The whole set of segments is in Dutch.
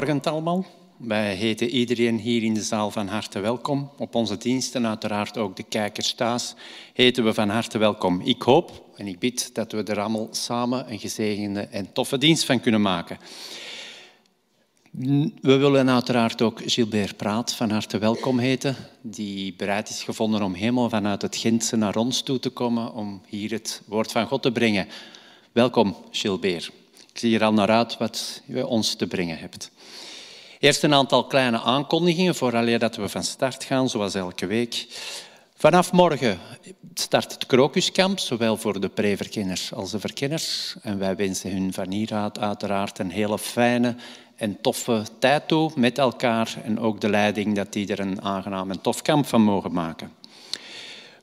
Goedemorgen allemaal. Wij heten iedereen hier in de zaal van harte welkom. Op onze diensten, uiteraard ook de kijkers thuis, heten we van harte welkom. Ik hoop en ik bid dat we er allemaal samen een gezegende en toffe dienst van kunnen maken. We willen uiteraard ook Gilbert Praat van harte welkom heten, die bereid is gevonden om helemaal vanuit het Gentse naar ons toe te komen om hier het woord van God te brengen. Welkom, Gilbert. Zie er al naar uit wat je ons te brengen hebt. Eerst een aantal kleine aankondigingen vooraleer dat we van start gaan, zoals elke week. Vanaf morgen start het krokuskamp, zowel voor de preverkenners als de verkenners. En wij wensen hun van hieruit uiteraard een hele fijne en toffe tijd toe met elkaar. En ook de leiding dat die er een aangenaam en tof kamp van mogen maken.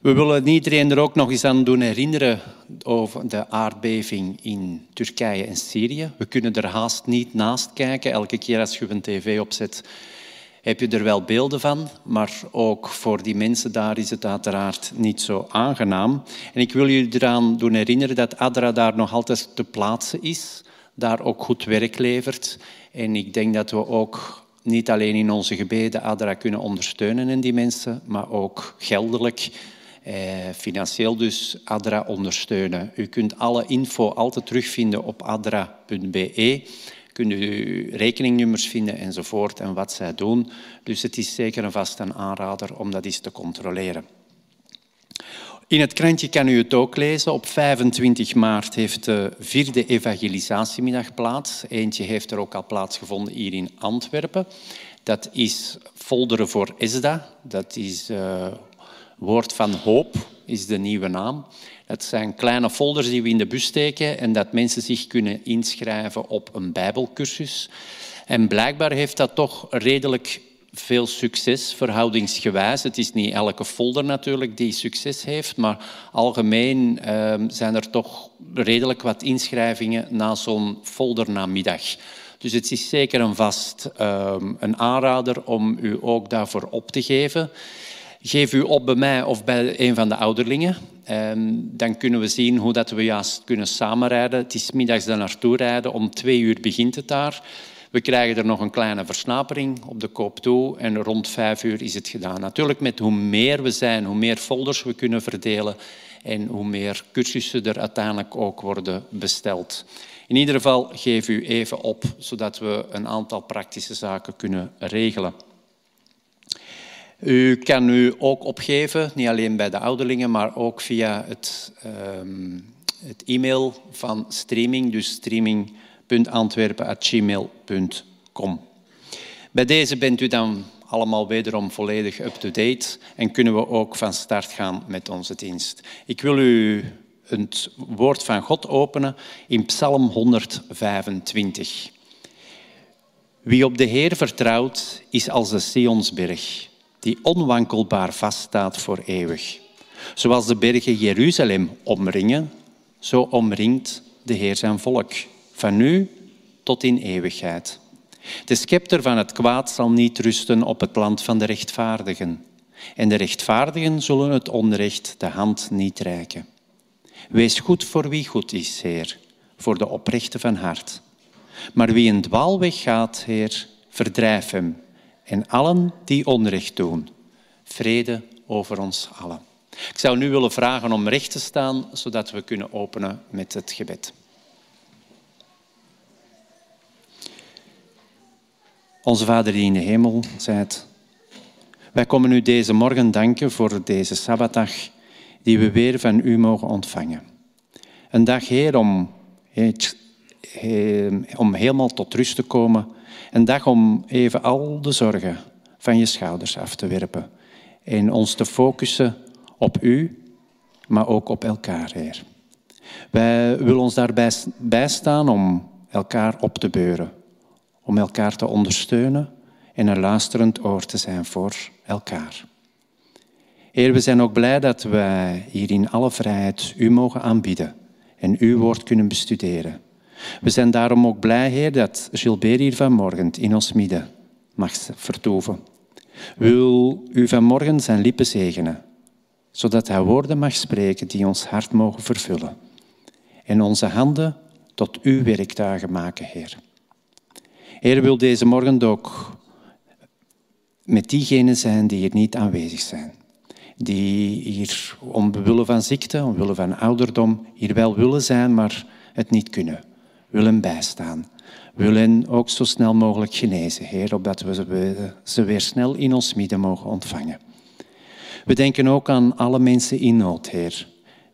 We willen iedereen er ook nog eens aan doen herinneren over de aardbeving in Turkije en Syrië. We kunnen er haast niet naast kijken. Elke keer als je een tv opzet, heb je er wel beelden van. Maar ook voor die mensen daar is het uiteraard niet zo aangenaam. En ik wil jullie eraan doen herinneren dat ADRA daar nog altijd te plaatsen is. Daar ook goed werk levert. En ik denk dat we ook niet alleen in onze gebeden ADRA kunnen ondersteunen en die mensen, maar ook geldelijk eh, financieel dus ADRA ondersteunen. U kunt alle info altijd terugvinden op adra.be. Kunt u rekeningnummers vinden enzovoort en wat zij doen. Dus het is zeker een vast een aanrader om dat eens te controleren. In het krantje kan u het ook lezen. Op 25 maart heeft de vierde evangelisatiemiddag plaats. Eentje heeft er ook al plaatsgevonden hier in Antwerpen. Dat is Folderen voor ESDA. Dat is uh, Woord van Hoop is de nieuwe naam. Dat zijn kleine folders die we in de bus steken en dat mensen zich kunnen inschrijven op een bijbelcursus. En blijkbaar heeft dat toch redelijk veel succes, verhoudingsgewijs. Het is niet elke folder natuurlijk die succes heeft, maar algemeen uh, zijn er toch redelijk wat inschrijvingen na zo'n foldernamiddag. Dus het is zeker een vast uh, een aanrader om u ook daarvoor op te geven. Geef u op bij mij of bij een van de ouderlingen. En dan kunnen we zien hoe dat we juist kunnen samenrijden. Het is middags daar naartoe rijden. Om twee uur begint het daar. We krijgen er nog een kleine versnapering op de koop toe en rond vijf uur is het gedaan. Natuurlijk, met hoe meer we zijn, hoe meer folders we kunnen verdelen en hoe meer cursussen er uiteindelijk ook worden besteld. In ieder geval geef u even op, zodat we een aantal praktische zaken kunnen regelen. U kan u ook opgeven, niet alleen bij de ouderlingen, maar ook via het, um, het e-mail van streaming, dus streaming.antwerpen.gmail.com. Bij deze bent u dan allemaal wederom volledig up-to-date en kunnen we ook van start gaan met onze dienst. Ik wil u het woord van God openen in Psalm 125. Wie op de Heer vertrouwt, is als de Sionsberg die onwankelbaar vaststaat voor eeuwig. Zoals de bergen Jeruzalem omringen, zo omringt de Heer zijn volk, van nu tot in eeuwigheid. De scepter van het kwaad zal niet rusten op het land van de rechtvaardigen. En de rechtvaardigen zullen het onrecht de hand niet reiken. Wees goed voor wie goed is, Heer, voor de oprechte van hart. Maar wie een dwaalweg gaat, Heer, verdrijf hem. En allen die onrecht doen, vrede over ons allen. Ik zou nu willen vragen om recht te staan, zodat we kunnen openen met het gebed. Onze Vader die in de hemel zijt, wij komen u deze morgen danken voor deze Sabbatdag die we weer van u mogen ontvangen. Een dag, Heer, om, om helemaal tot rust te komen. Een dag om even al de zorgen van je schouders af te werpen en ons te focussen op u, maar ook op elkaar, Heer. Wij willen ons daarbij bijstaan om elkaar op te beuren, om elkaar te ondersteunen en een luisterend oor te zijn voor elkaar. Heer, we zijn ook blij dat wij hier in alle vrijheid u mogen aanbieden en uw woord kunnen bestuderen. We zijn daarom ook blij, Heer, dat Gilbert hier vanmorgen in ons midden mag vertoeven. Wil u vanmorgen zijn lippen zegenen, zodat hij woorden mag spreken die ons hart mogen vervullen en onze handen tot uw werktuigen maken, Heer. Heer, wil deze morgen ook met diegenen zijn die hier niet aanwezig zijn. Die hier omwille van ziekte, omwille van ouderdom, hier wel willen zijn, maar het niet kunnen. Willen bijstaan. Willen ook zo snel mogelijk genezen, Heer, opdat we ze weer snel in ons midden mogen ontvangen. We denken ook aan alle mensen in nood, Heer.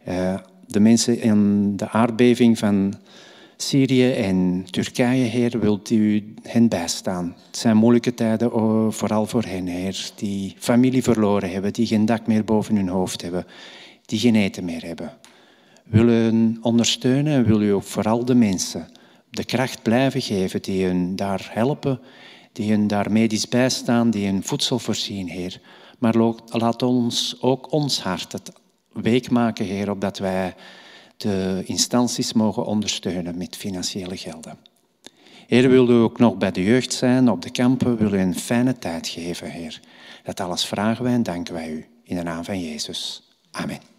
Eh, de mensen in de aardbeving van Syrië en Turkije, Heer, wilt u hen bijstaan. Het zijn moeilijke tijden, vooral voor hen, Heer, die familie verloren hebben, die geen dak meer boven hun hoofd hebben, die geen eten meer hebben. Willen ondersteunen en wil u ook vooral de mensen de kracht blijven geven die hun daar helpen, die hun daar medisch bijstaan, die hun voedsel voorzien, Heer. Maar laat ons ook ons hart het week maken, Heer, opdat wij de instanties mogen ondersteunen met financiële gelden. Heer, wil u ook nog bij de jeugd zijn, op de kampen, wil u een fijne tijd geven, Heer. Dat alles vragen wij en danken wij u. In de naam van Jezus. Amen.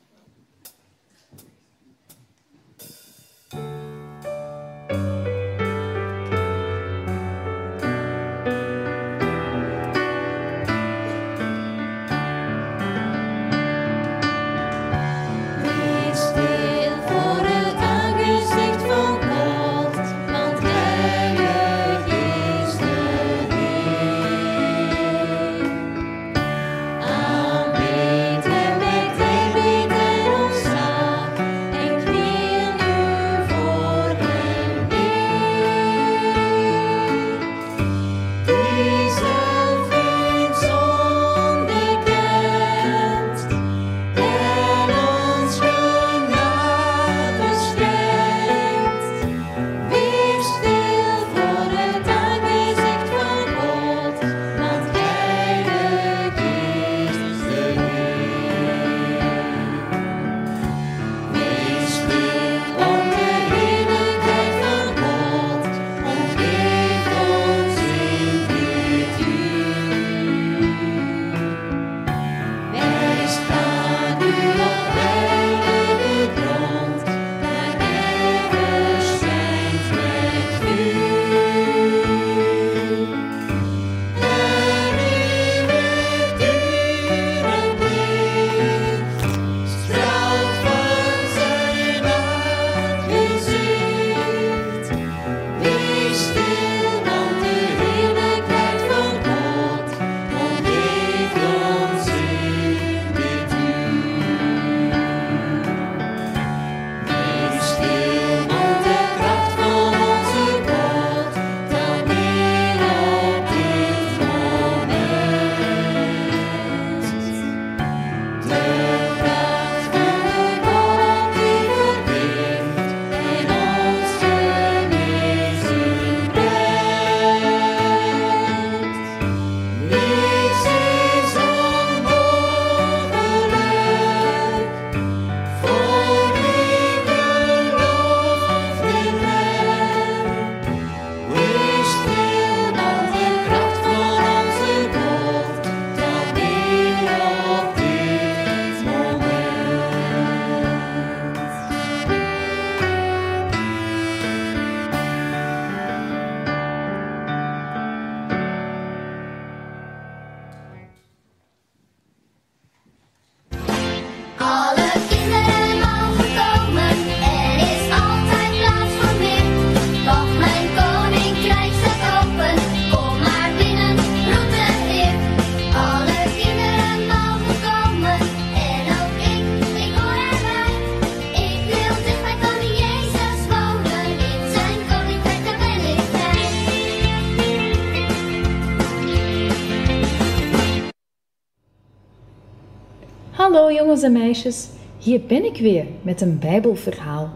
Jongens en meisjes, hier ben ik weer met een Bijbelverhaal.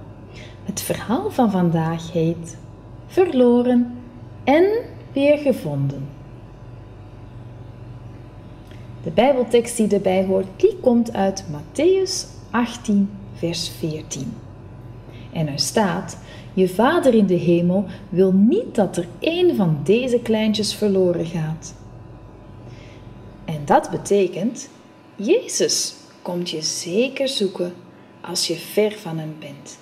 Het verhaal van vandaag heet Verloren en weer gevonden. De Bijbeltekst die erbij hoort, die komt uit Matthäus 18, vers 14. En er staat: Je vader in de hemel wil niet dat er één van deze kleintjes verloren gaat. En dat betekent, Jezus komt je zeker zoeken als je ver van hem bent.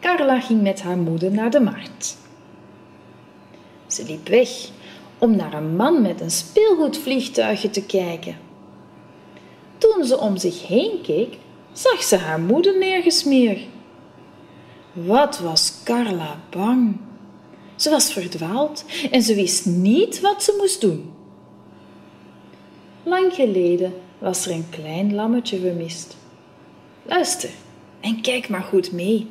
Carla ging met haar moeder naar de markt. Ze liep weg om naar een man met een speelgoedvliegtuigje te kijken. Toen ze om zich heen keek, zag ze haar moeder nergens meer. Wat was Carla bang! Ze was verdwaald en ze wist niet wat ze moest doen. Lang geleden was er een klein lammetje vermist. Luister en kijk maar goed mee.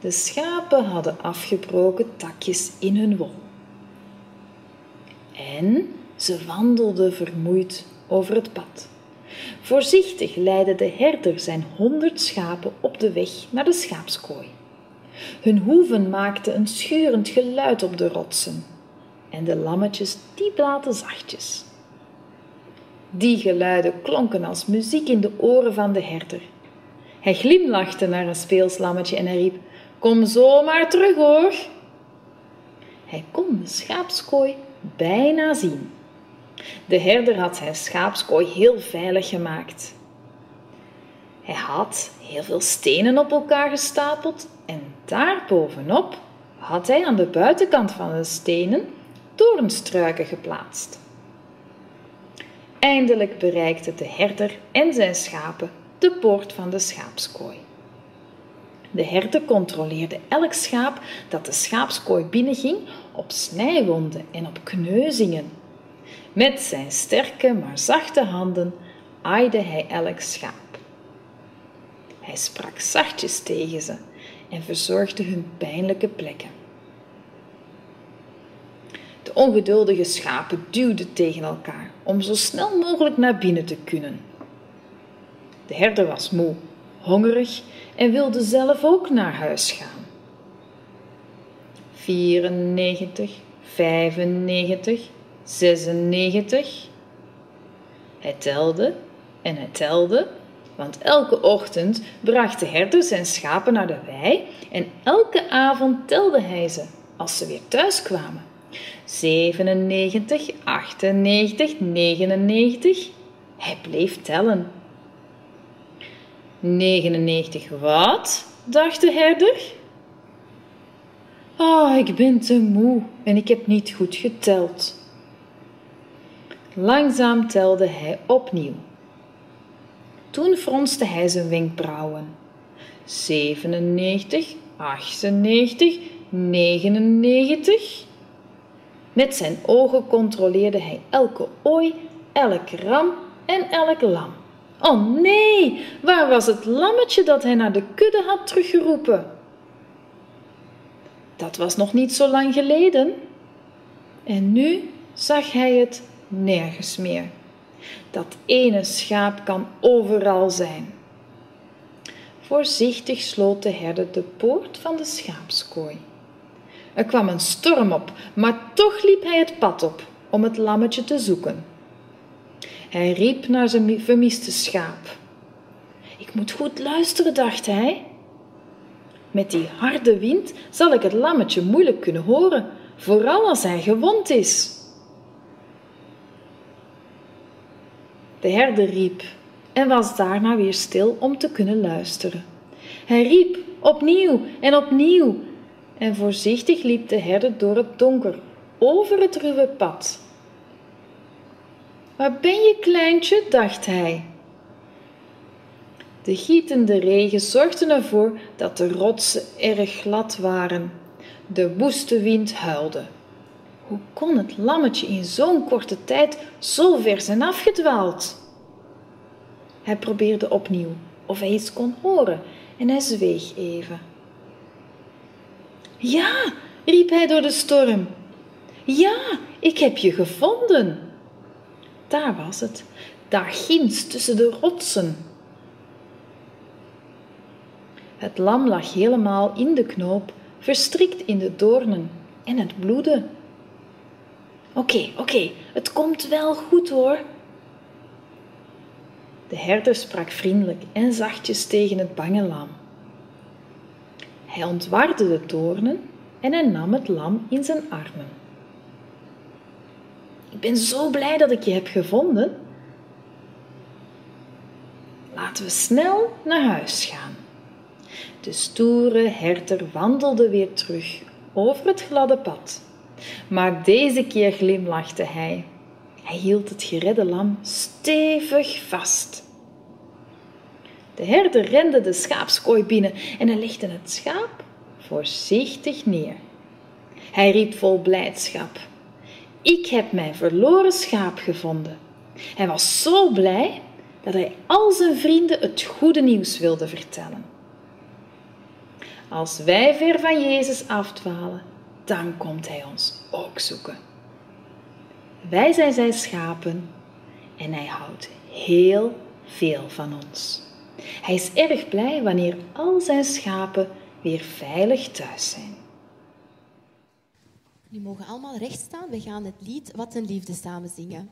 De schapen hadden afgebroken takjes in hun wol. En ze wandelden vermoeid over het pad. Voorzichtig leidde de herder zijn honderd schapen op de weg naar de schaapskooi. Hun hoeven maakten een schurend geluid op de rotsen en de lammetjes die blaten zachtjes. Die geluiden klonken als muziek in de oren van de herder. Hij glimlachte naar een speelslammetje en hij riep: Kom zomaar terug hoor. Hij kon de schaapskooi bijna zien. De herder had zijn schaapskooi heel veilig gemaakt. Hij had heel veel stenen op elkaar gestapeld en daarbovenop had hij aan de buitenkant van de stenen torenstruiken geplaatst. Eindelijk bereikten de herder en zijn schapen de poort van de schaapskooi. De herder controleerde elk schaap dat de schaapskooi binnenging op snijwonden en op kneuzingen. Met zijn sterke maar zachte handen aaide hij elk schaap. Hij sprak zachtjes tegen ze en verzorgde hun pijnlijke plekken. De ongeduldige schapen duwden tegen elkaar om zo snel mogelijk naar binnen te kunnen. De herder was moe, hongerig en wilde zelf ook naar huis gaan. 94, 95, 96. Hij telde en hij telde, want elke ochtend bracht de herder zijn schapen naar de wei en elke avond telde hij ze als ze weer thuis kwamen. 97, 98, 99. Hij bleef tellen. 99 wat? dacht de herder. Oh, ik ben te moe en ik heb niet goed geteld. Langzaam telde hij opnieuw. Toen fronste hij zijn wenkbrauwen. 97, 98, 99. Met zijn ogen controleerde hij elke ooi, elk ram en elk lam. Oh nee, waar was het lammetje dat hij naar de kudde had teruggeroepen? Dat was nog niet zo lang geleden. En nu zag hij het nergens meer. Dat ene schaap kan overal zijn. Voorzichtig sloot de herder de poort van de schaapskooi. Er kwam een storm op, maar toch liep hij het pad op om het lammetje te zoeken. Hij riep naar zijn vermiste schaap. Ik moet goed luisteren, dacht hij. Met die harde wind zal ik het lammetje moeilijk kunnen horen, vooral als hij gewond is. De herder riep en was daarna weer stil om te kunnen luisteren. Hij riep opnieuw en opnieuw en voorzichtig liep de herder door het donker over het ruwe pad. Waar ben je, kleintje? dacht hij. De gietende regen zorgde ervoor dat de rotsen erg glad waren. De woeste wind huilde. Hoe kon het lammetje in zo'n korte tijd zo ver zijn afgedwaald? Hij probeerde opnieuw of hij iets kon horen en hij zweeg even. Ja, riep hij door de storm. Ja, ik heb je gevonden. daar was het, daar ginds tussen de rotsen. Het lam lag helemaal in de knoop, verstrikt in de doornen en het bloedde. Oké, oké, het komt wel goed hoor. De herder sprak vriendelijk en zachtjes tegen het bange lam. Hij ontwarde de toornen en hij nam het lam in zijn armen. Ik ben zo blij dat ik je heb gevonden. Laten we snel naar huis gaan. De stoere herder wandelde weer terug over het gladde pad. Maar deze keer glimlachte hij. Hij hield het geredde lam stevig vast. De herder rende de schaapskooi binnen en hij legde het schaap voorzichtig neer. Hij riep vol blijdschap: Ik heb mijn verloren schaap gevonden. Hij was zo blij dat hij al zijn vrienden het goede nieuws wilde vertellen. Als wij ver van Jezus afdwalen, dan komt Hij ons ook zoeken. Wij zijn Zijn schapen en Hij houdt heel veel van ons. Hij is erg blij wanneer al Zijn schapen weer veilig thuis zijn. Nu mogen allemaal recht staan. We gaan het lied Wat een Liefde samen zingen.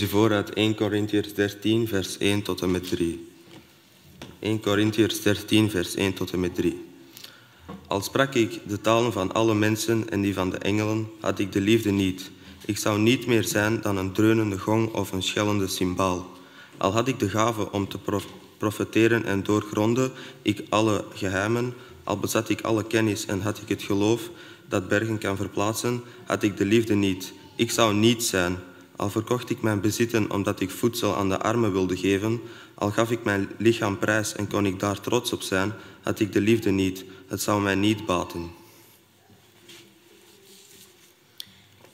Lees uit 1 Corinthiërs 13, vers 1 tot en met 3. 1 Corinthiërs 13, vers 1 tot en met 3. Al sprak ik de talen van alle mensen en die van de engelen, had ik de liefde niet. Ik zou niet meer zijn dan een dreunende gong of een schellende cymbaal. Al had ik de gave om te profeteren en doorgronden ik alle geheimen, al bezat ik alle kennis en had ik het geloof dat bergen kan verplaatsen, had ik de liefde niet. Ik zou niet zijn. Al verkocht ik mijn bezitten omdat ik voedsel aan de armen wilde geven, al gaf ik mijn lichaam prijs en kon ik daar trots op zijn, had ik de liefde niet. Het zou mij niet baten.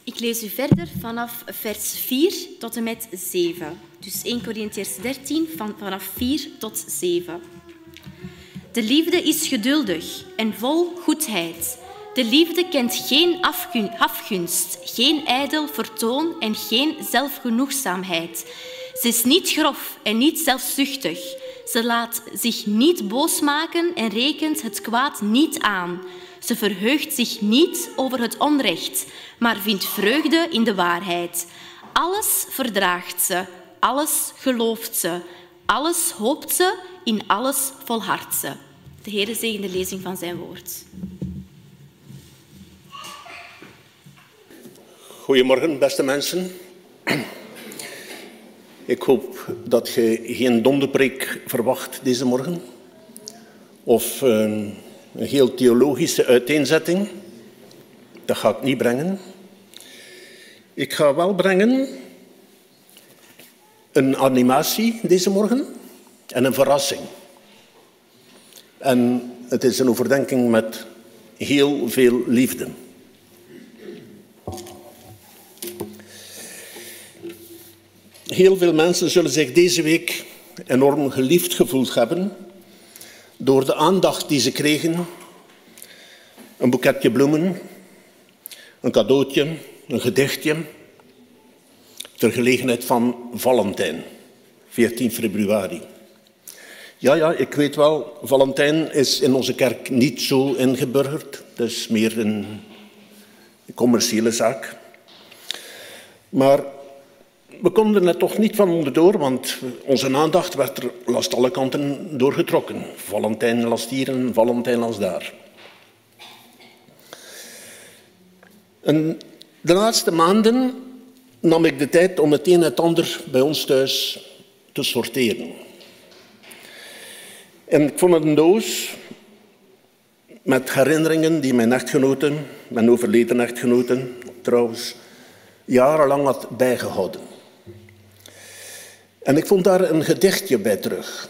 Ik lees u verder vanaf vers 4 tot en met 7. Dus 1 Corinthians 13 van, vanaf 4 tot 7. De liefde is geduldig en vol goedheid. De liefde kent geen afgunst, geen ijdel vertoon en geen zelfgenoegzaamheid. Ze is niet grof en niet zelfzuchtig. Ze laat zich niet boos maken en rekent het kwaad niet aan. Ze verheugt zich niet over het onrecht, maar vindt vreugde in de waarheid. Alles verdraagt ze, alles gelooft ze, alles hoopt ze, in alles volhardt ze. De Heer zegen de lezing van zijn woord. Goedemorgen, beste mensen. Ik hoop dat je geen donderpreek verwacht deze morgen. Of een, een heel theologische uiteenzetting. Dat ga ik niet brengen. Ik ga wel brengen een animatie deze morgen en een verrassing. En het is een overdenking met heel veel liefde. Heel veel mensen zullen zich deze week enorm geliefd gevoeld hebben door de aandacht die ze kregen. Een boeketje bloemen, een cadeautje, een gedichtje, ter gelegenheid van Valentijn, 14 februari. Ja, ja, ik weet wel, Valentijn is in onze kerk niet zo ingeburgerd. Het is meer een commerciële zaak. Maar we konden er toch niet van onderdoor, want onze aandacht werd er langs alle kanten doorgetrokken. Valentijn las hier en Valentijn las daar. En de laatste maanden nam ik de tijd om het een en het ander bij ons thuis te sorteren. En ik vond een doos met herinneringen die mijn echtgenoten, mijn overleden echtgenoten trouwens, jarenlang had bijgehouden. En ik vond daar een gedichtje bij terug.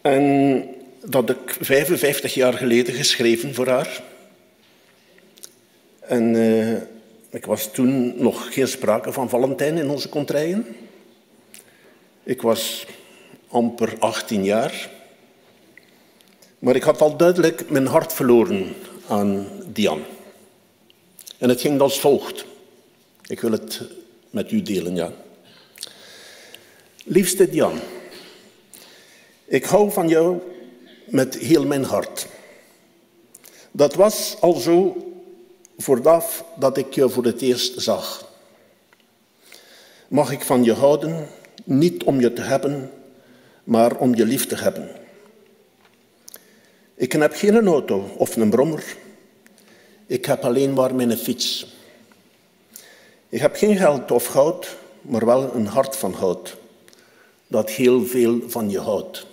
En dat ik 55 jaar geleden geschreven voor haar. En uh, ik was toen nog geen sprake van Valentijn in onze contraien. Ik was amper 18 jaar. Maar ik had al duidelijk mijn hart verloren aan Dian. En het ging als volgt. Ik wil het met u delen, ja. Liefste Dian, ik hou van jou met heel mijn hart. Dat was al zo vooraf dat ik je voor het eerst zag. Mag ik van je houden, niet om je te hebben, maar om je lief te hebben. Ik heb geen auto of een brommer. Ik heb alleen maar mijn fiets. Ik heb geen geld of goud, maar wel een hart van hout, dat heel veel van je houdt.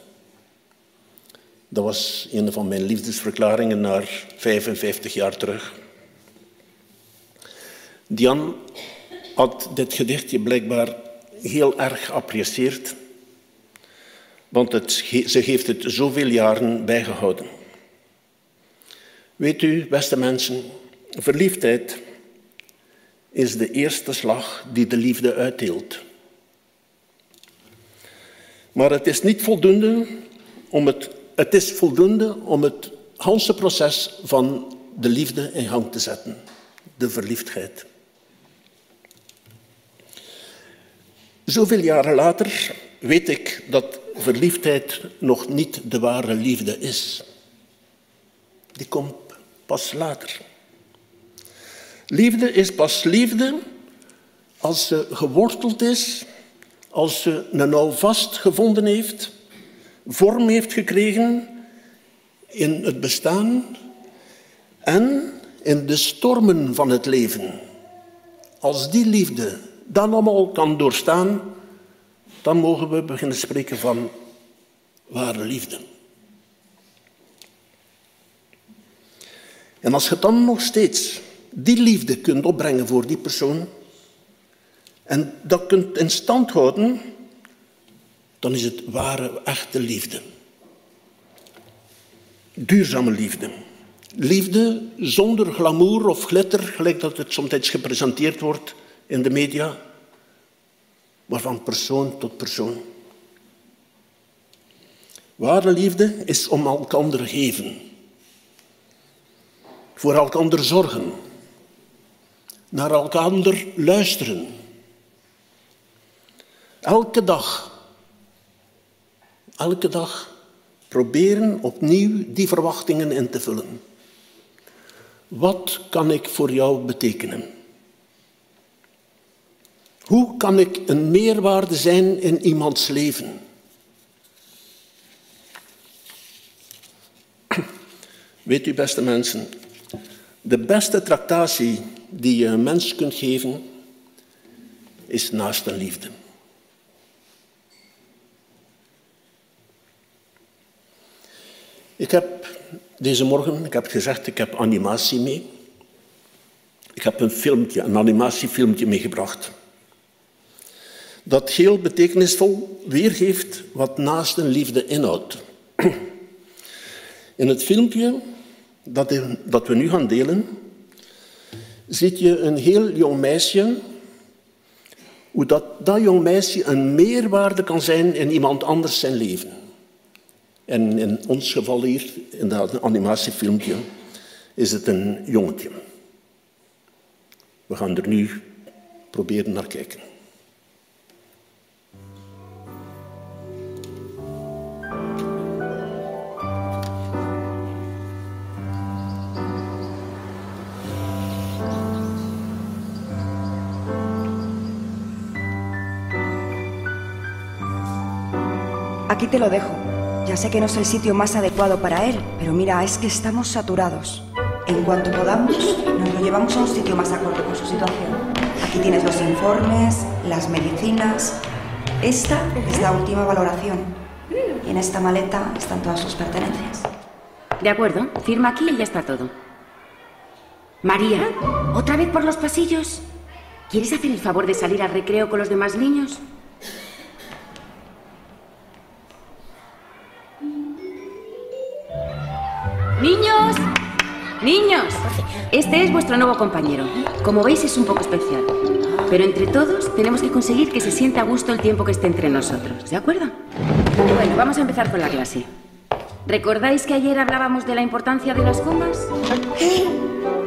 Dat was een van mijn liefdesverklaringen naar 55 jaar terug. Dian had dit gedichtje blijkbaar heel erg geapprecieerd, want het, ze heeft het zoveel jaren bijgehouden. Weet u, beste mensen, verliefdheid is de eerste slag die de liefde uitdeelt. Maar het is niet voldoende om het, het is voldoende om het hele proces van de liefde in gang te zetten, de verliefdheid. Zoveel jaren later weet ik dat verliefdheid nog niet de ware liefde is. Die komt pas later. Liefde is pas liefde als ze geworteld is, als ze een houvast gevonden heeft, vorm heeft gekregen in het bestaan en in de stormen van het leven. Als die liefde dan allemaal kan doorstaan, dan mogen we beginnen spreken van ware liefde. En als je dan nog steeds die liefde kunt opbrengen voor die persoon en dat kunt in stand houden, dan is het ware, echte liefde. Duurzame liefde. Liefde zonder glamour of glitter, gelijk dat het soms gepresenteerd wordt in de media, maar van persoon tot persoon. Ware liefde is om elkander geven, voor elkander zorgen, naar elkander luisteren. Elke dag, elke dag proberen opnieuw die verwachtingen in te vullen. Wat kan ik voor jou betekenen? Hoe kan ik een meerwaarde zijn in iemands leven? Weet u, beste mensen, de beste tractatie die je een mens kunt geven, is naast een liefde. Ik heb deze morgen, ik heb gezegd, ik heb animatie mee. Ik heb een filmpje, een animatiefilmpje meegebracht. Dat heel betekenisvol weergeeft wat naast een liefde inhoudt. In het filmpje dat, we nu gaan delen, ziet je een heel jong meisje, hoe dat, dat jong meisje een meerwaarde kan zijn in iemand anders zijn leven. En in ons geval hier, in dat animatiefilmpje, is het een jongetje. We gaan er nu proberen naar kijken. Aquí te lo dejo. Ya sé que no es el sitio más adecuado para él, pero mira, es que estamos saturados. En cuanto podamos, nos lo llevamos a un sitio más acorde con su situación. Aquí tienes los informes, las medicinas. Esta es la última valoración. Y en esta maleta están todas sus pertenencias. De acuerdo, firma aquí y ya está todo. María, ¿otra vez por los pasillos? ¿Quieres hacer el favor de salir al recreo con los demás niños? Niños, niños, este es vuestro nuevo compañero. Como veis es un poco especial. Pero entre todos tenemos que conseguir que se sienta a gusto el tiempo que esté entre nosotros. ¿De acuerdo? Bueno, vamos a empezar con la clase. ¿Recordáis que ayer hablábamos de la importancia de las comas?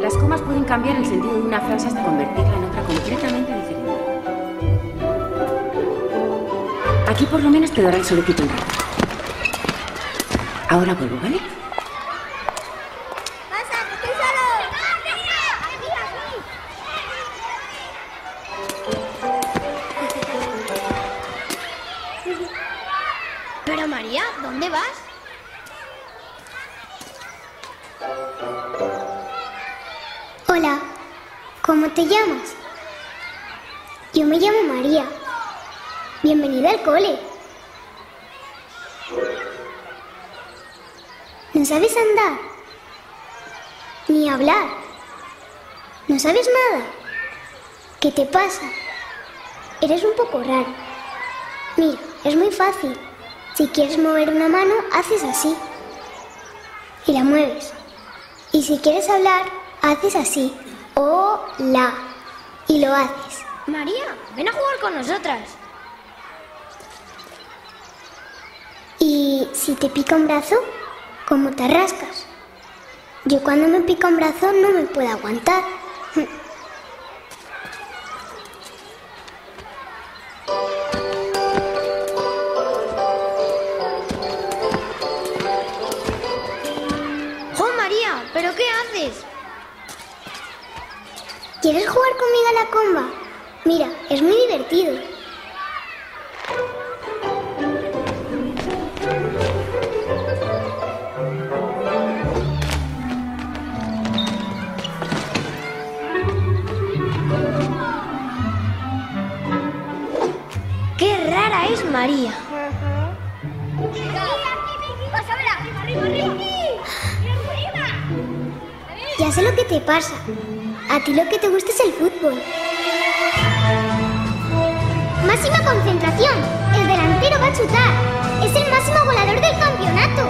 Las comas pueden cambiar el sentido de una frase hasta convertirla en otra completamente diferente. Aquí por lo menos te dará el solecito un rato. Ahora vuelvo, ¿vale? ¿Dónde vas? Hola, ¿cómo te llamas? Yo me llamo María. Bienvenida al cole. ¿No sabes andar? Ni hablar. ¿No sabes nada? ¿Qué te pasa? Eres un poco raro. Mira, es muy fácil. Si quieres mover una mano, haces así. Y la mueves. Y si quieres hablar, haces así. Hola. Y lo haces. María, ven a jugar con nosotras. Y si te pica un brazo, ¿cómo te rascas? Yo cuando me pica un brazo no me puedo aguantar. ¿Quieres jugar conmigo a la comba? Mira, es muy divertido. ¡Qué rara es María! Ya sé lo que te pasa. A ti lo que te gusta es el fútbol. Máxima concentración. El delantero va a chutar. Es el máximo volador del campeonato.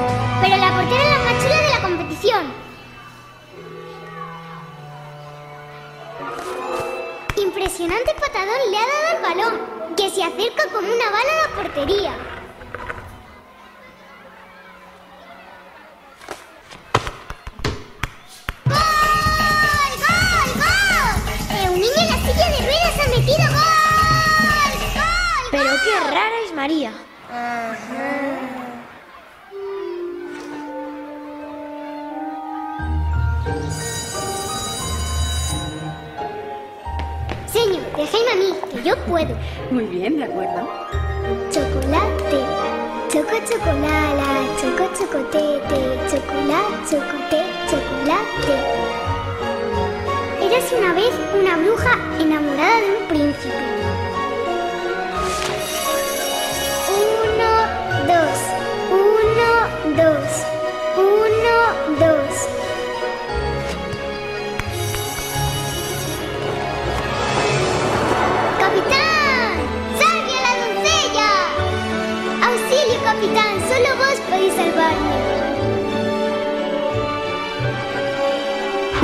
Pero la portera es la más chula de la competición. Impresionante patadón le ha dado al balón, que se acerca como una bala a la portería.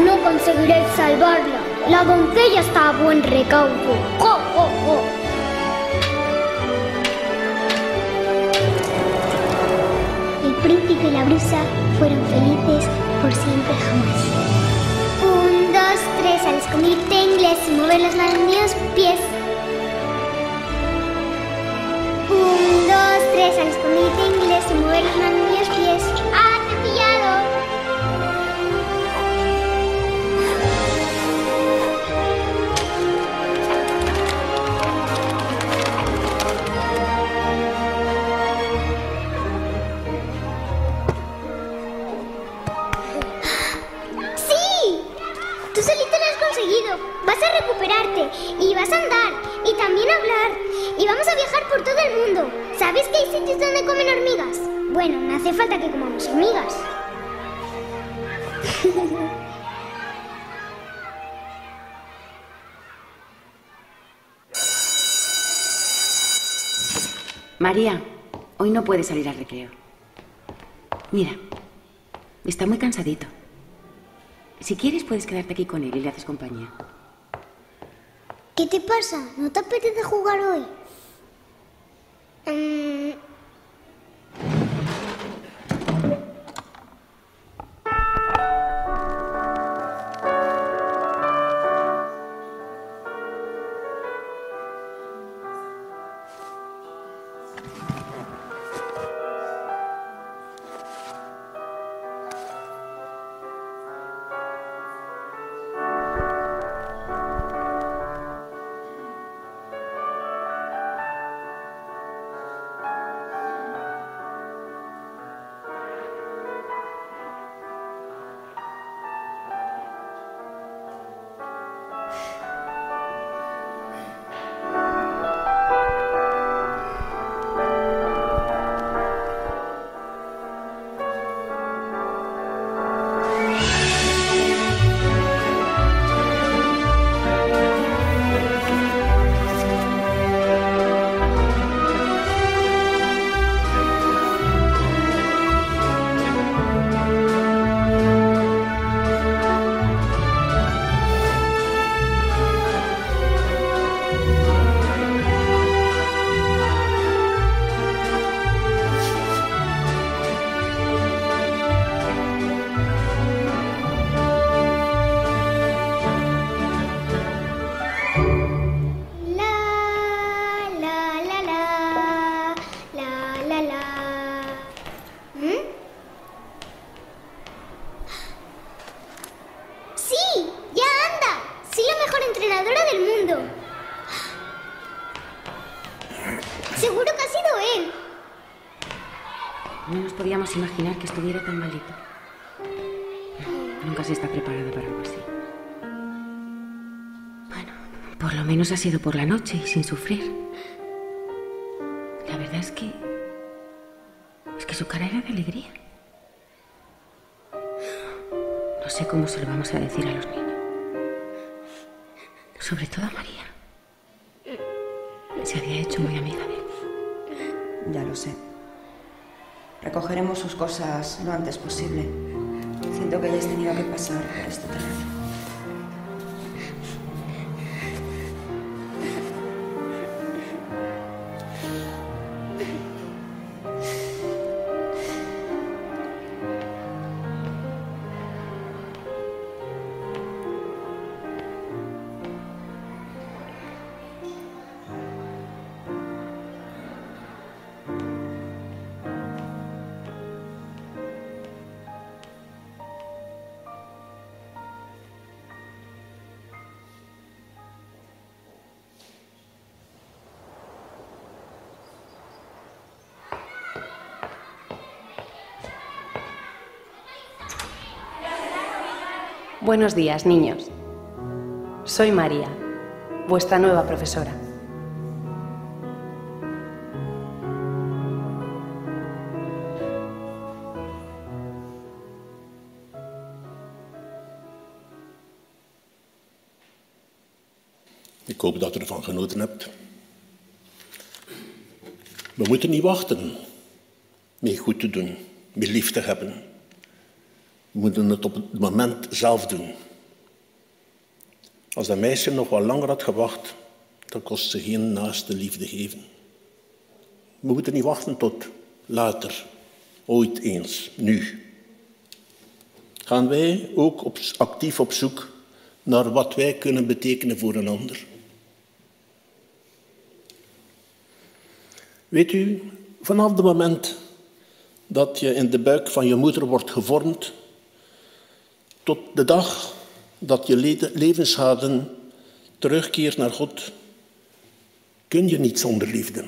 No conseguiréis salvarla. La doncella está a buen recaudo. ¡Jo, jo, jo! El príncipe y la brusa fueron felices por siempre jamás. Un, dos, tres, al escondite inglés y mover las manos los pies. Un, dos, tres, al escondite inglés y mover las manos ¡Sí! Tú solito lo has conseguido. Vas a recuperarte y vas a andar y también hablar y vamos a viajar por todo el mundo. ¿Sabes que hay sitios donde comen hormigas? Bueno, no hace falta que comamos hormigas. María, hoy no puedes salir al recreo. Mira, está muy cansadito. Si quieres, puedes quedarte aquí con él y le haces compañía. ¿Qué te pasa? ¿No te apetece jugar hoy? Mm, ha sido por la noche y sin sufrir. La verdad es que. Es que su cara era de alegría. No sé cómo se lo vamos a decir a los niños. Sobre todo a María. Se había hecho muy amiga de él. Ya lo sé. Recogeremos sus cosas lo antes posible. Siento que hayas tenido que pasar por este. Buenos días, niños. Soy María, vuestra nueva profesora. Ik hoop dat u ervan genoten hebt. We moeten niet wachten mee goed te doen, mee lief te hebben. We moeten het op het moment zelf doen. Als dat meisje nog wat langer had gewacht, dan kost ze geen naaste liefde geven. We moeten niet wachten tot later, ooit eens, nu. Gaan wij ook actief op zoek naar wat wij kunnen betekenen voor een ander. Weet u, vanaf het moment dat je in de buik van je moeder wordt gevormd, tot de dag dat je levenshaden terugkeert naar God, kun je niet zonder liefde.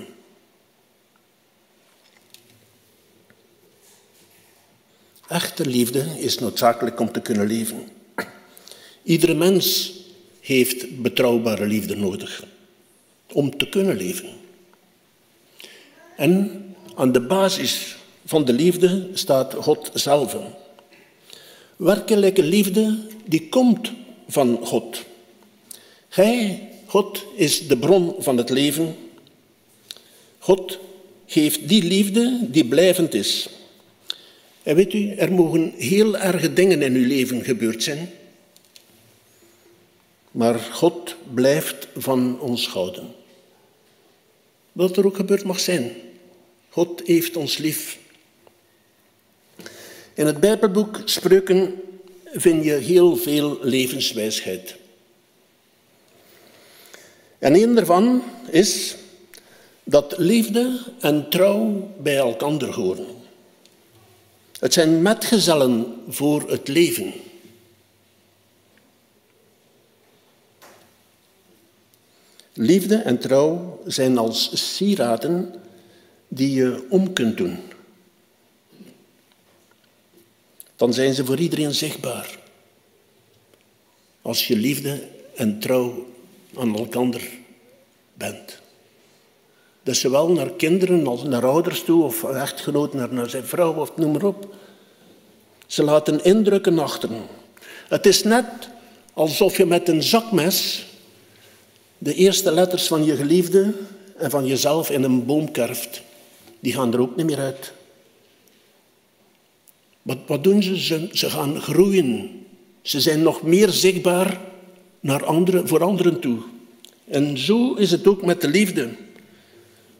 Echte liefde is noodzakelijk om te kunnen leven. Iedere mens heeft betrouwbare liefde nodig om te kunnen leven. En aan de basis van de liefde staat God zelf. Werkelijke liefde die komt van God. Hij, God, is de bron van het leven. God geeft die liefde die blijvend is. En weet u, er mogen heel erge dingen in uw leven gebeurd zijn. Maar God blijft van ons houden. Wat er ook gebeurd mag zijn. God heeft ons lief. In het Bijbelboek Spreuken vind je heel veel levenswijsheid. En een daarvan is dat liefde en trouw bij elkaar horen. Het zijn metgezellen voor het leven. Liefde en trouw zijn als sieraden die je om kunt doen. Dan zijn ze voor iedereen zichtbaar. Als je liefde en trouw aan elkaar bent. Dus zowel naar kinderen als naar ouders toe, of echtgenoot naar, naar zijn vrouw, of noem maar op. Ze laten indrukken achter. Het is net alsof je met een zakmes de eerste letters van je geliefde en van jezelf in een boom kerft die gaan er ook niet meer uit. Wat, wat doen ze? ze? gaan groeien. Ze zijn nog meer zichtbaar naar voor anderen toe. En zo is het ook met de liefde.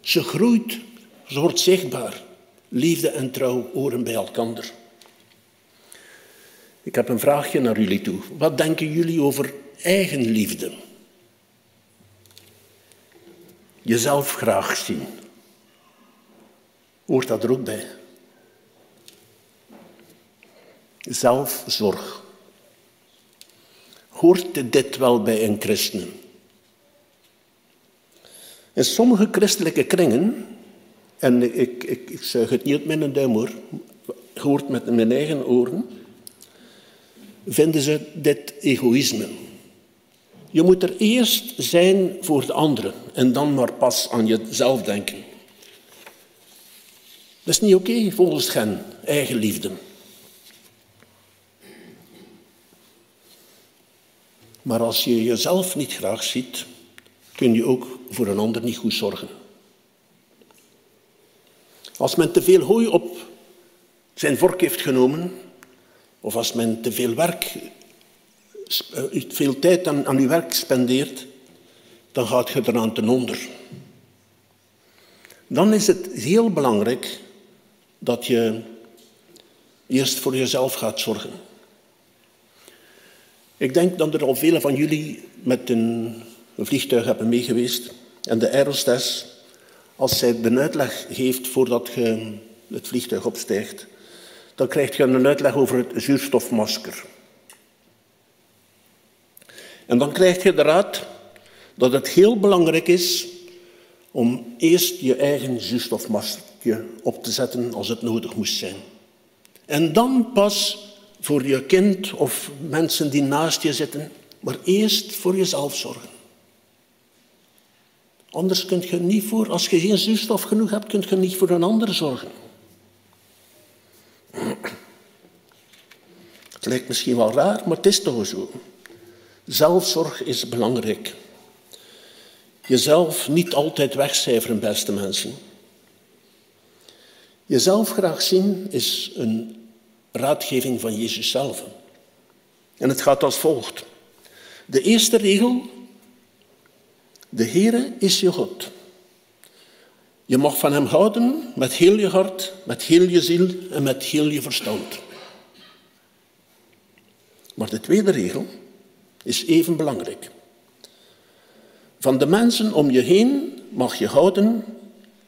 Ze groeit, ze wordt zichtbaar. Liefde en trouw horen bij elkaar. Ik heb een vraagje naar jullie toe. Wat denken jullie over eigenliefde? Jezelf graag zien. Hoort dat er ook bij? Zelfzorg. Hoort dit wel bij een christen? In sommige christelijke kringen, en ik, ik, ik zeg het niet met mijn duim hoor, hoort met mijn eigen oren, vinden ze dit egoïsme. Je moet er eerst zijn voor de anderen en dan maar pas aan jezelf denken. Dat is niet oké volgens hen, eigenliefde. Maar als je jezelf niet graag ziet, kun je ook voor een ander niet goed zorgen. Als men te veel hooi op zijn vork heeft genomen, of als men te veel werk, eh, veel tijd aan, aan uw werk spendeert, dan gaat je eraan ten onder. Dan is het heel belangrijk dat je eerst voor jezelf gaat zorgen. Ik denk dat er al velen van jullie met een, vliegtuig hebben meegeweest. En de aerostess, als zij de uitleg geeft voordat je het vliegtuig opstijgt, dan krijg je een uitleg over het zuurstofmasker. En dan krijg je de raad dat het heel belangrijk is om eerst je eigen zuurstofmasker op te zetten als het nodig moest zijn. En dan pas voor je kind of mensen die naast je zitten, maar eerst voor jezelf zorgen. Anders kun je niet voor, als je geen zuurstof genoeg hebt, kun je niet voor een ander zorgen. Het lijkt misschien wel raar, maar het is toch zo. Zelfzorg is belangrijk. Jezelf niet altijd wegcijferen, beste mensen. Jezelf graag zien is een raadgeving van Jezus zelf. En het gaat als volgt. De eerste regel, de Heere is je God. Je mag van Hem houden met heel je hart, met heel je ziel en met heel je verstand. Maar de tweede regel is even belangrijk. Van de mensen om je heen mag je houden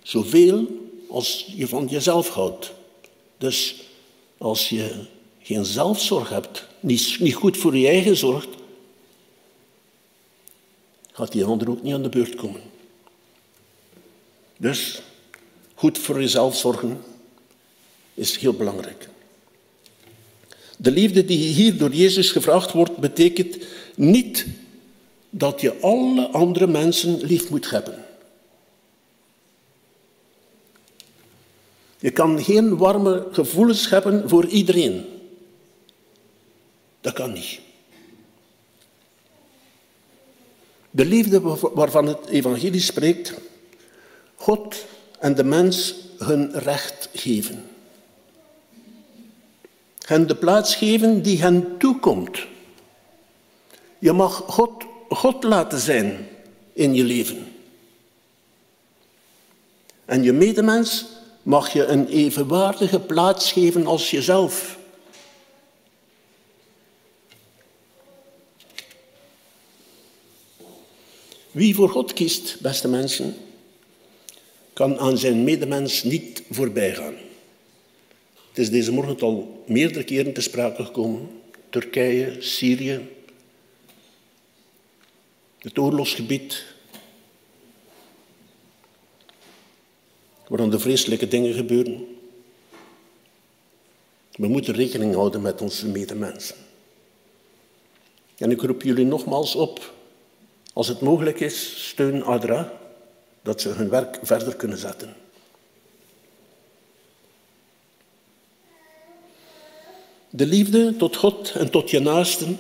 zoveel als je van jezelf houdt. Dus als je geen zelfzorg hebt, niet, niet goed voor je eigen zorgt, gaat die ander ook niet aan de beurt komen. Dus goed voor jezelf zorgen is heel belangrijk. De liefde die hier door Jezus gevraagd wordt, betekent niet dat je alle andere mensen lief moet hebben. Je kan geen warme gevoelens hebben voor iedereen. Dat kan niet. De liefde waarvan het evangelie spreekt, God en de mens hun recht geven. Hen de plaats geven die hen toekomt. Je mag God, God laten zijn in je leven. En je medemens mag je een evenwaardige plaats geven als jezelf. Wie voor God kiest, beste mensen, kan aan zijn medemens niet voorbij gaan. Het is deze morgen al meerdere keren te sprake gekomen. Turkije, Syrië, het oorlogsgebied, waarin de vreselijke dingen gebeuren. We moeten rekening houden met onze medemensen. En ik roep jullie nogmaals op, als het mogelijk is, steun ADRA, dat ze hun werk verder kunnen zetten. De liefde tot God en tot je naasten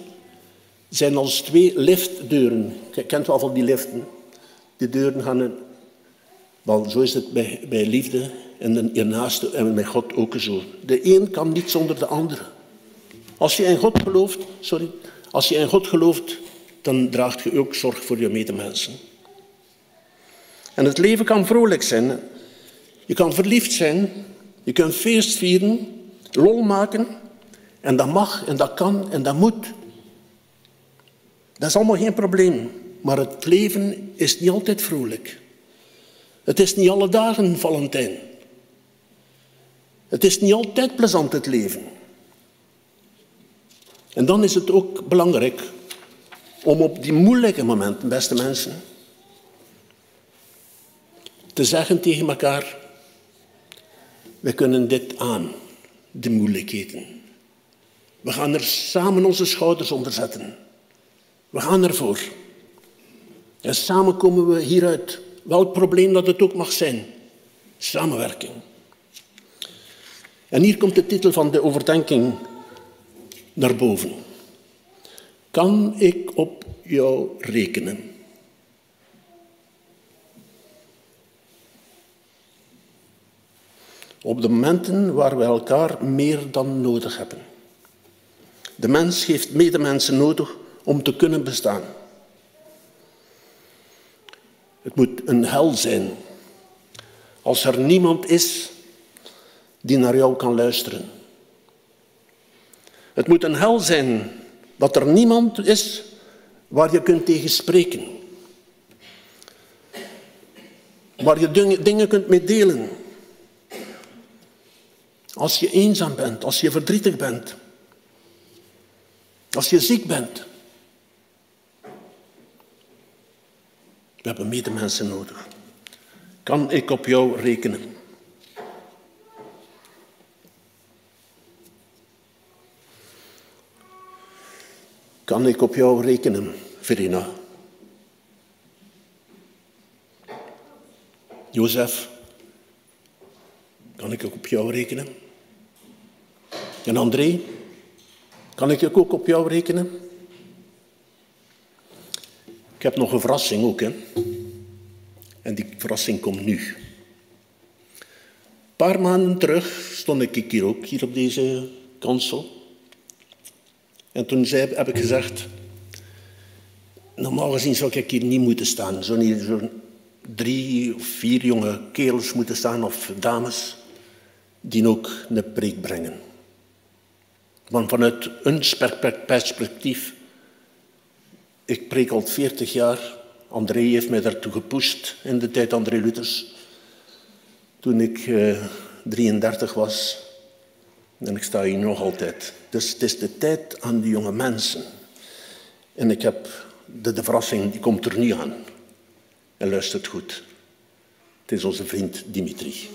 zijn als twee liftdeuren. Je kent wel van die liften. Die deuren gaan wel, zo is het bij, bij liefde en je naaste en met God ook zo. De een kan niet zonder de andere. Als je in God gelooft, sorry, als je in God gelooft, dan draagt je ook zorg voor je medemensen. En het leven kan vrolijk zijn. Je kan verliefd zijn, je kunt feest vieren, lol maken. En dat mag en dat kan en dat moet. Dat is allemaal geen probleem. Maar het leven is niet altijd vrolijk. Het is niet alle dagen Valentijn. Het is niet altijd plezant het leven. En dan is het ook belangrijk om op die moeilijke momenten, beste mensen, te zeggen tegen elkaar, we kunnen dit aan, de moeilijkheden. We gaan er samen onze schouders onder zetten. We gaan ervoor. En samen komen we hieruit. Welk probleem dat het ook mag zijn. Samenwerking. En hier komt de titel van de overdenking naar boven. Kan ik op jou rekenen? Op de momenten waar we elkaar meer dan nodig hebben. De mens heeft medemensen nodig om te kunnen bestaan. Het moet een hel zijn als er niemand is die naar jou kan luisteren. Het moet een hel zijn dat er niemand is waar je kunt tegen spreken. Waar je dingen kunt mee delen. Als je eenzaam bent, als je verdrietig bent, als je ziek bent. We hebben medemensen nodig. Kan ik op jou rekenen? Kan ik op jou rekenen, Verena? Jozef, kan ik ook op jou rekenen? En André, kan ik ook op jou rekenen? Ik heb nog een verrassing ook, hè. En die verrassing komt nu. Een paar maanden terug stond ik hier ook, hier op deze kansel. En toen zei, heb ik gezegd, normaal gezien zou ik hier niet moeten staan. Zo'n zo drie of vier jonge kerels moeten staan, of dames, die ook een preek brengen. Maar vanuit een perspectief, ik preek al 40 jaar, André heeft mij daartoe gepusht in de tijd André Luthers. Toen ik uh, 33 was, en ik sta hier nog altijd. Dus het is de tijd aan die jonge mensen. En ik heb de, de verrassing, die komt er niet aan. En luistert goed. Het is onze vriend Dimitri.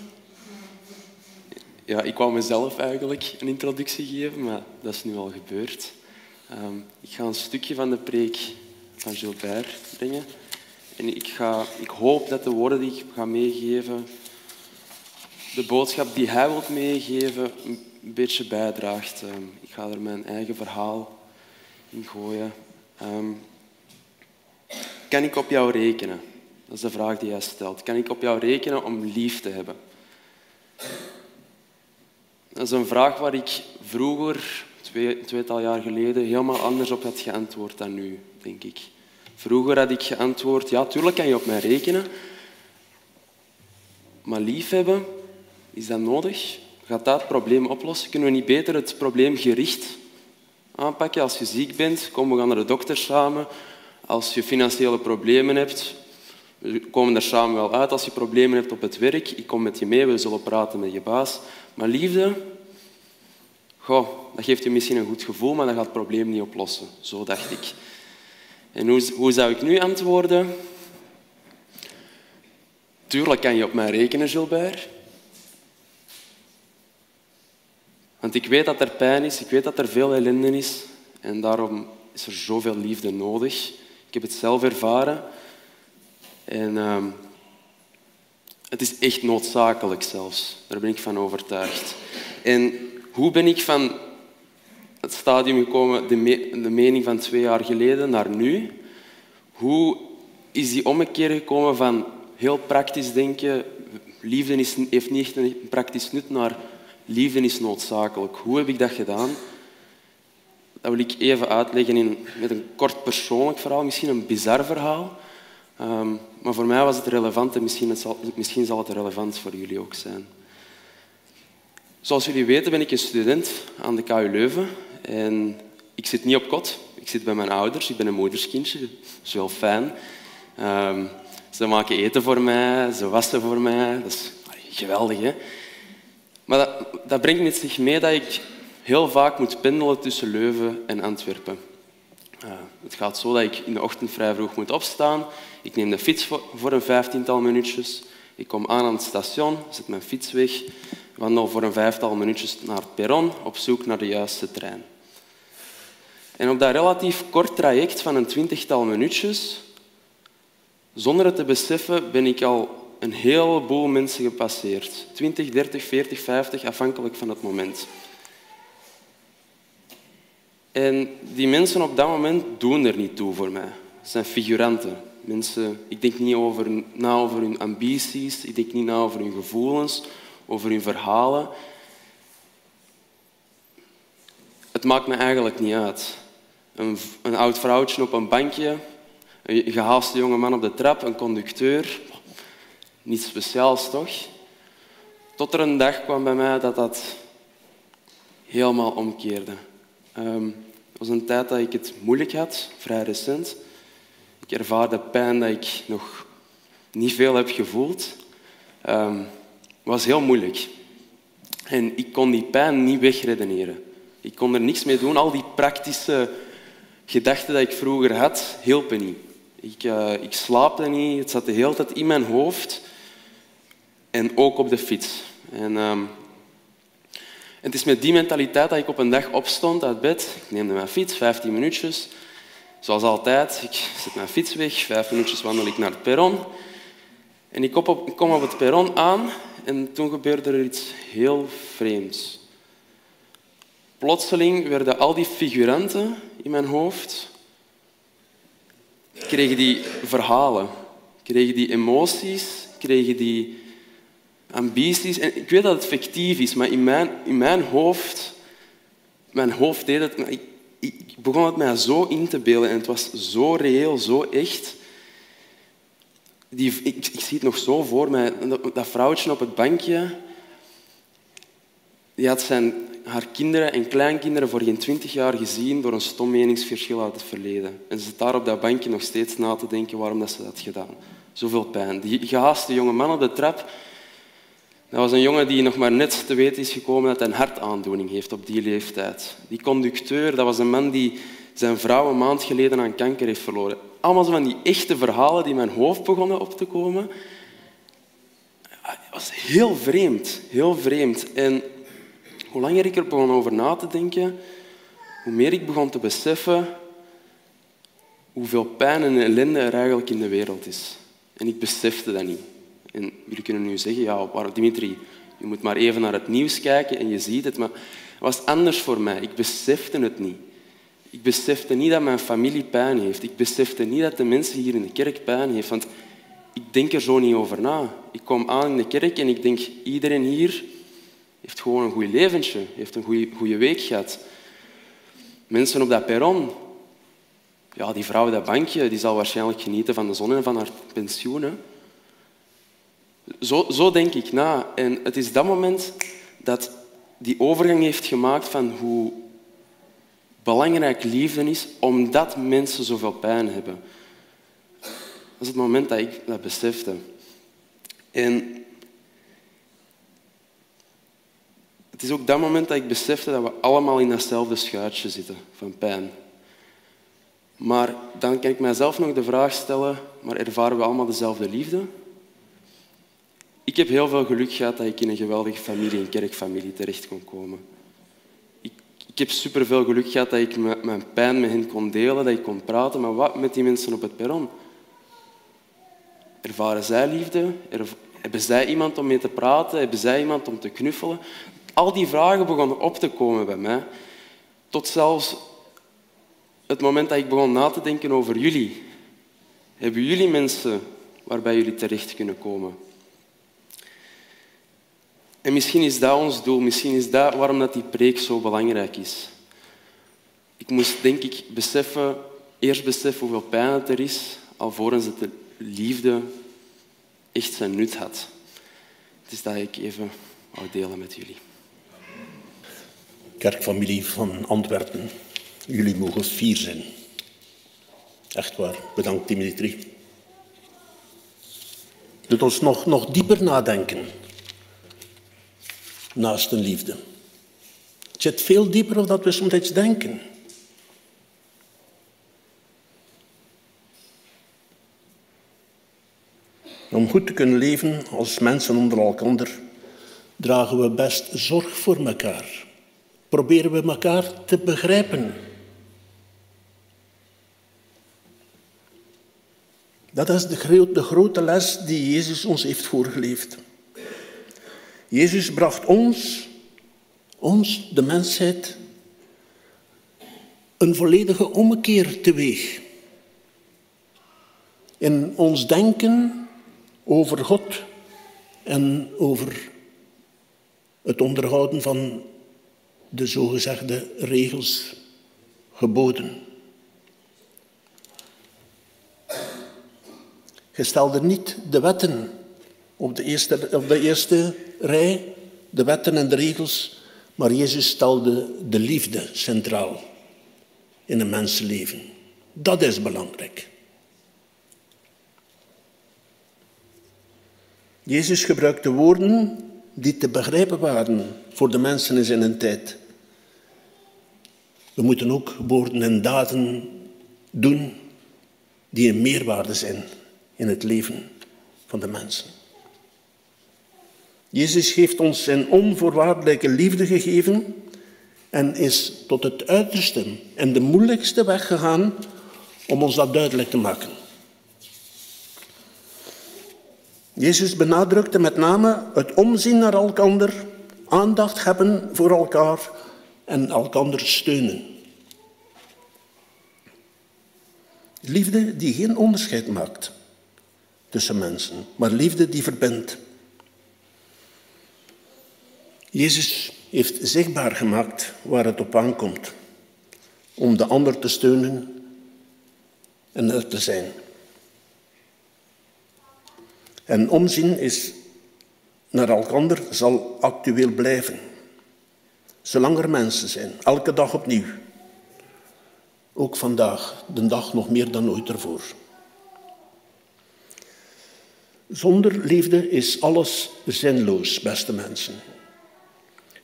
Ja, ik wou mezelf eigenlijk een introductie geven, maar dat is nu al gebeurd. Um, ik ga een stukje van de preek van Gilbert brengen. En ik, ga, ik hoop dat de woorden die ik ga meegeven, de boodschap die hij wil meegeven, een beetje bijdraagt. Um, ik ga er mijn eigen verhaal in gooien. Um, kan ik op jou rekenen? Dat is de vraag die hij stelt. Kan ik op jou rekenen om lief te hebben? Dat is een vraag waar ik vroeger, twee, tweetal jaar geleden, helemaal anders op had geantwoord dan nu, denk ik. Vroeger had ik geantwoord, ja, tuurlijk kan je op mij rekenen. Maar liefhebben, is dat nodig? Gaat dat het probleem oplossen? Kunnen we niet beter het probleem gericht aanpakken? Als je ziek bent, kom we gaan naar de dokter samen. Als je financiële problemen hebt, we komen er samen wel uit. Als je problemen hebt op het werk, ik kom met je mee, we zullen praten met je baas. Maar liefde, goh, dat geeft je misschien een goed gevoel, maar dat gaat het probleem niet oplossen. Zo dacht ik. En hoe, zou ik nu antwoorden? Tuurlijk kan je op mij rekenen, Gilbert. Want ik weet dat er pijn is, ik weet dat er veel ellende is. En daarom is er zoveel liefde nodig. Ik heb het zelf ervaren. En uh, het is echt noodzakelijk zelfs. Daar ben ik van overtuigd. En hoe ben ik van het stadium gekomen, de, de mening van twee jaar geleden, naar nu? Hoe is die ommekeer gekomen van heel praktisch denken, liefde is, heeft niet echt een praktisch nut, naar liefde is noodzakelijk. Hoe heb ik dat gedaan? Dat wil ik even uitleggen in, met een kort persoonlijk verhaal, misschien een bizar verhaal. Um, maar voor mij was het relevant en misschien, het zal, misschien zal het relevant voor jullie ook zijn. Zoals jullie weten ben ik een student aan de KU Leuven. En ik zit niet op kot, ik zit bij mijn ouders. Ik ben een moederskindje, dat is wel fijn. Um, ze maken eten voor mij, ze wassen voor mij. Dat is geweldig, hè? Maar dat, dat brengt met zich mee dat ik heel vaak moet pendelen tussen Leuven en Antwerpen. Uh, het gaat zo dat ik in de ochtend vrij vroeg moet opstaan. Ik neem de fiets voor een vijftiental minuutjes. Ik kom aan aan het station, zet mijn fiets weg, wandel voor een vijftal minuutjes naar het perron op zoek naar de juiste trein. En op dat relatief kort traject van een twintigtal minuutjes, zonder het te beseffen, ben ik al een heleboel mensen gepasseerd. 20, 30, 40, 50, afhankelijk van het moment. En die mensen op dat moment doen er niet toe voor mij. Het zijn figuranten. Mensen, ik denk niet over, na over hun ambities, ik denk niet na over hun gevoelens, over hun verhalen. Het maakt me eigenlijk niet uit. Een, een oud vrouwtje op een bankje, een gehaaste jonge man op de trap, een conducteur. Niets speciaals, toch? Tot er een dag kwam bij mij dat dat helemaal omkeerde. Um, het was een tijd dat ik het moeilijk had, vrij recent. Ik ervaarde pijn dat ik nog niet veel heb gevoeld. Um, het was heel moeilijk. En ik kon die pijn niet wegredeneren. Ik kon er niks mee doen. Al die praktische gedachten die ik vroeger had, hielpen niet. Ik, uh, ik slaapte niet. Het zat de hele tijd in mijn hoofd. En ook op de fiets. En, um, het is met die mentaliteit dat ik op een dag opstond uit bed. Ik neemde mijn fiets, 15 minuutjes. Zoals altijd, ik zet mijn fiets weg, vijf minuutjes wandel ik naar het perron. En ik kom op, kom op het perron aan en toen gebeurde er iets heel vreemds. Plotseling werden al die figuranten in mijn hoofd, kregen die verhalen, kregen die emoties, kregen die ambities. En ik weet dat het fictief is, maar in mijn, in mijn hoofd, mijn hoofd deed het. Ik, ik begon het mij zo in te beelden en het was zo reëel, zo echt. Die, ik, ik zie het nog zo voor mij. Dat, dat vrouwtje op het bankje, die had zijn, haar kinderen en kleinkinderen voor geen twintig jaar gezien door een stom meningsverschil uit het verleden. En ze zit daar op dat bankje nog steeds na te denken waarom dat ze dat gedaan. Zoveel pijn. Die gehaaste jonge man op de trap, dat was een jongen die nog maar net te weten is gekomen dat hij een hartaandoening heeft op die leeftijd. Die conducteur, dat was een man die zijn vrouw een maand geleden aan kanker heeft verloren. Allemaal van die echte verhalen die in mijn hoofd begonnen op te komen. Het was heel vreemd, heel vreemd. En hoe langer ik er begon over na te denken, hoe meer ik begon te beseffen hoeveel pijn en ellende er eigenlijk in de wereld is. En ik besefte dat niet. En jullie kunnen nu zeggen, ja, Dimitri, je moet maar even naar het nieuws kijken en je ziet het. Maar het was anders voor mij. Ik besefte het niet. Ik besefte niet dat mijn familie pijn heeft. Ik besefte niet dat de mensen hier in de kerk pijn heeft. Want ik denk er zo niet over na. Ik kom aan in de kerk en ik denk, iedereen hier heeft gewoon een goed leventje. Heeft een goede, week gehad. Mensen op dat perron. Ja, die vrouw op dat bankje, die zal waarschijnlijk genieten van de zon en van haar pensioen. Zo, zo denk ik na. En het is dat moment dat die overgang heeft gemaakt van hoe belangrijk liefde is, omdat mensen zoveel pijn hebben. Dat is het moment dat ik dat besefte. En het is ook dat moment dat ik besefte dat we allemaal in datzelfde schuitje zitten van pijn. Maar dan kan ik mijzelf nog de vraag stellen, maar ervaren we allemaal dezelfde liefde? Ik heb heel veel geluk gehad dat ik in een geweldige familie, een kerkfamilie, terecht kon komen. Ik, ik heb superveel geluk gehad dat ik mijn pijn met hen kon delen, dat ik kon praten, maar wat met die mensen op het perron? Ervaren zij liefde? Hebben zij iemand om mee te praten? Hebben zij iemand om te knuffelen? Al die vragen begonnen op te komen bij mij. Tot zelfs het moment dat ik begon na te denken over jullie. Hebben jullie mensen waarbij jullie terecht kunnen komen? En misschien is dat ons doel, misschien is dat waarom dat die preek zo belangrijk is. Ik moest, denk ik, beseffen, eerst beseffen hoeveel pijn het er is, alvorens het de liefde echt zijn nut had. Het is dat ik even wou delen met jullie. Kerkfamilie van Antwerpen, jullie mogen fier zijn. Echt waar, bedankt Dimitri. Doet ons nog, nog dieper nadenken naast een liefde. Het zit veel dieper dan dat we soms denken. Om goed te kunnen leven als mensen onder elkaar, dragen we best zorg voor elkaar. Proberen we elkaar te begrijpen. Dat is de grote, de grote les die Jezus ons heeft voorgeleefd. Jezus bracht ons, ons, de mensheid, een volledige ommekeer teweeg. In ons denken over God en over het onderhouden van de zogezegde regels, geboden. Je stelde niet de wetten op de eerste, op de eerste rij, de wetten en de regels, maar Jezus stelde de liefde centraal in een mensenleven. Dat is belangrijk. Jezus gebruikte woorden die te begrijpen waren voor de mensen in zijn tijd. We moeten ook woorden en daden doen die een meerwaarde zijn in het leven van de mensen. Jezus heeft ons zijn onvoorwaardelijke liefde gegeven en is tot het uiterste en de moeilijkste weg gegaan om ons dat duidelijk te maken. Jezus benadrukte met name het omzien naar elkander, aandacht hebben voor elkaar en elkander steunen. Liefde die geen onderscheid maakt tussen mensen, maar liefde die verbindt. Jezus heeft zichtbaar gemaakt waar het op aankomt om de ander te steunen en er te zijn. En omzien is naar elkander zal actueel blijven. Zolang er mensen zijn, elke dag opnieuw. Ook vandaag, de dag nog meer dan ooit ervoor. Zonder liefde is alles zinloos, beste mensen.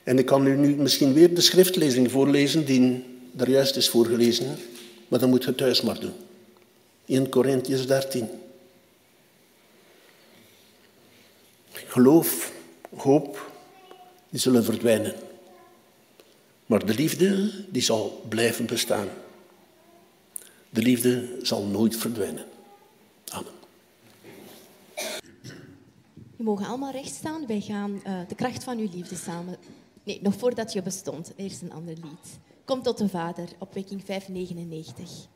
En ik kan u nu misschien weer de schriftlezing voorlezen die er juist is voorgelezen, maar dan moet je thuis maar doen. 1 Corinthians 13. Geloof, hoop, die zullen verdwijnen. Maar de liefde, die zal blijven bestaan. De liefde zal nooit verdwijnen. Amen. Je mogen allemaal recht staan. Wij gaan uh, de kracht van uw liefde samen. Nee, nog voordat je bestond. Eerst een ander lied. Kom tot de Vader, opwekking 599.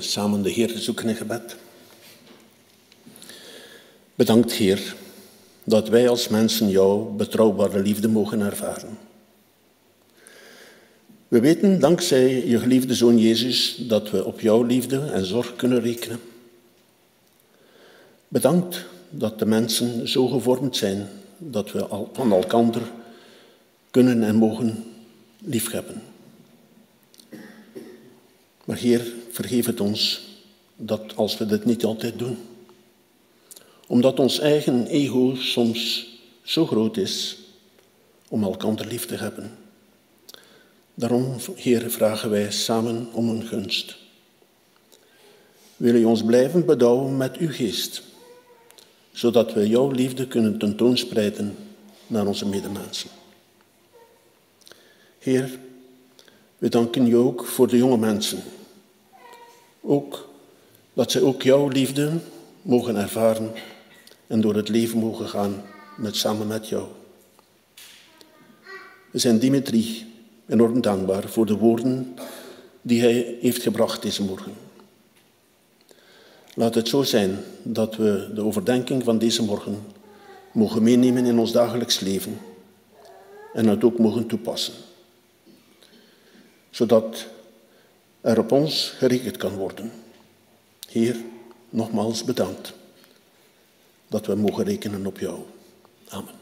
Samen de Heer zoeken in gebed. Bedankt, Heer, dat wij als mensen jouw betrouwbare liefde mogen ervaren. We weten dankzij je geliefde Zoon Jezus dat we op jouw liefde en zorg kunnen rekenen. Bedankt dat de mensen zo gevormd zijn dat we van elkander kunnen en mogen liefhebben. Maar Heer, vergeef het ons dat als we dit niet altijd doen, omdat ons eigen ego soms zo groot is om elkander lief te hebben. Daarom, Heer, vragen wij samen om een gunst. Wil u ons blijven bedouwen met uw geest, zodat we jouw liefde kunnen tentoonspreiden naar onze medemensen. Heer, we danken u ook voor de jonge mensen. Ook dat zij ook jouw liefde mogen ervaren en door het leven mogen gaan met, samen met jou. We zijn Dimitri enorm dankbaar voor de woorden die hij heeft gebracht deze morgen. Laat het zo zijn dat we de overdenking van deze morgen mogen meenemen in ons dagelijks leven en het ook mogen toepassen. Zodat er op ons gerekend kan worden. Heer, nogmaals bedankt dat we mogen rekenen op jou. Amen.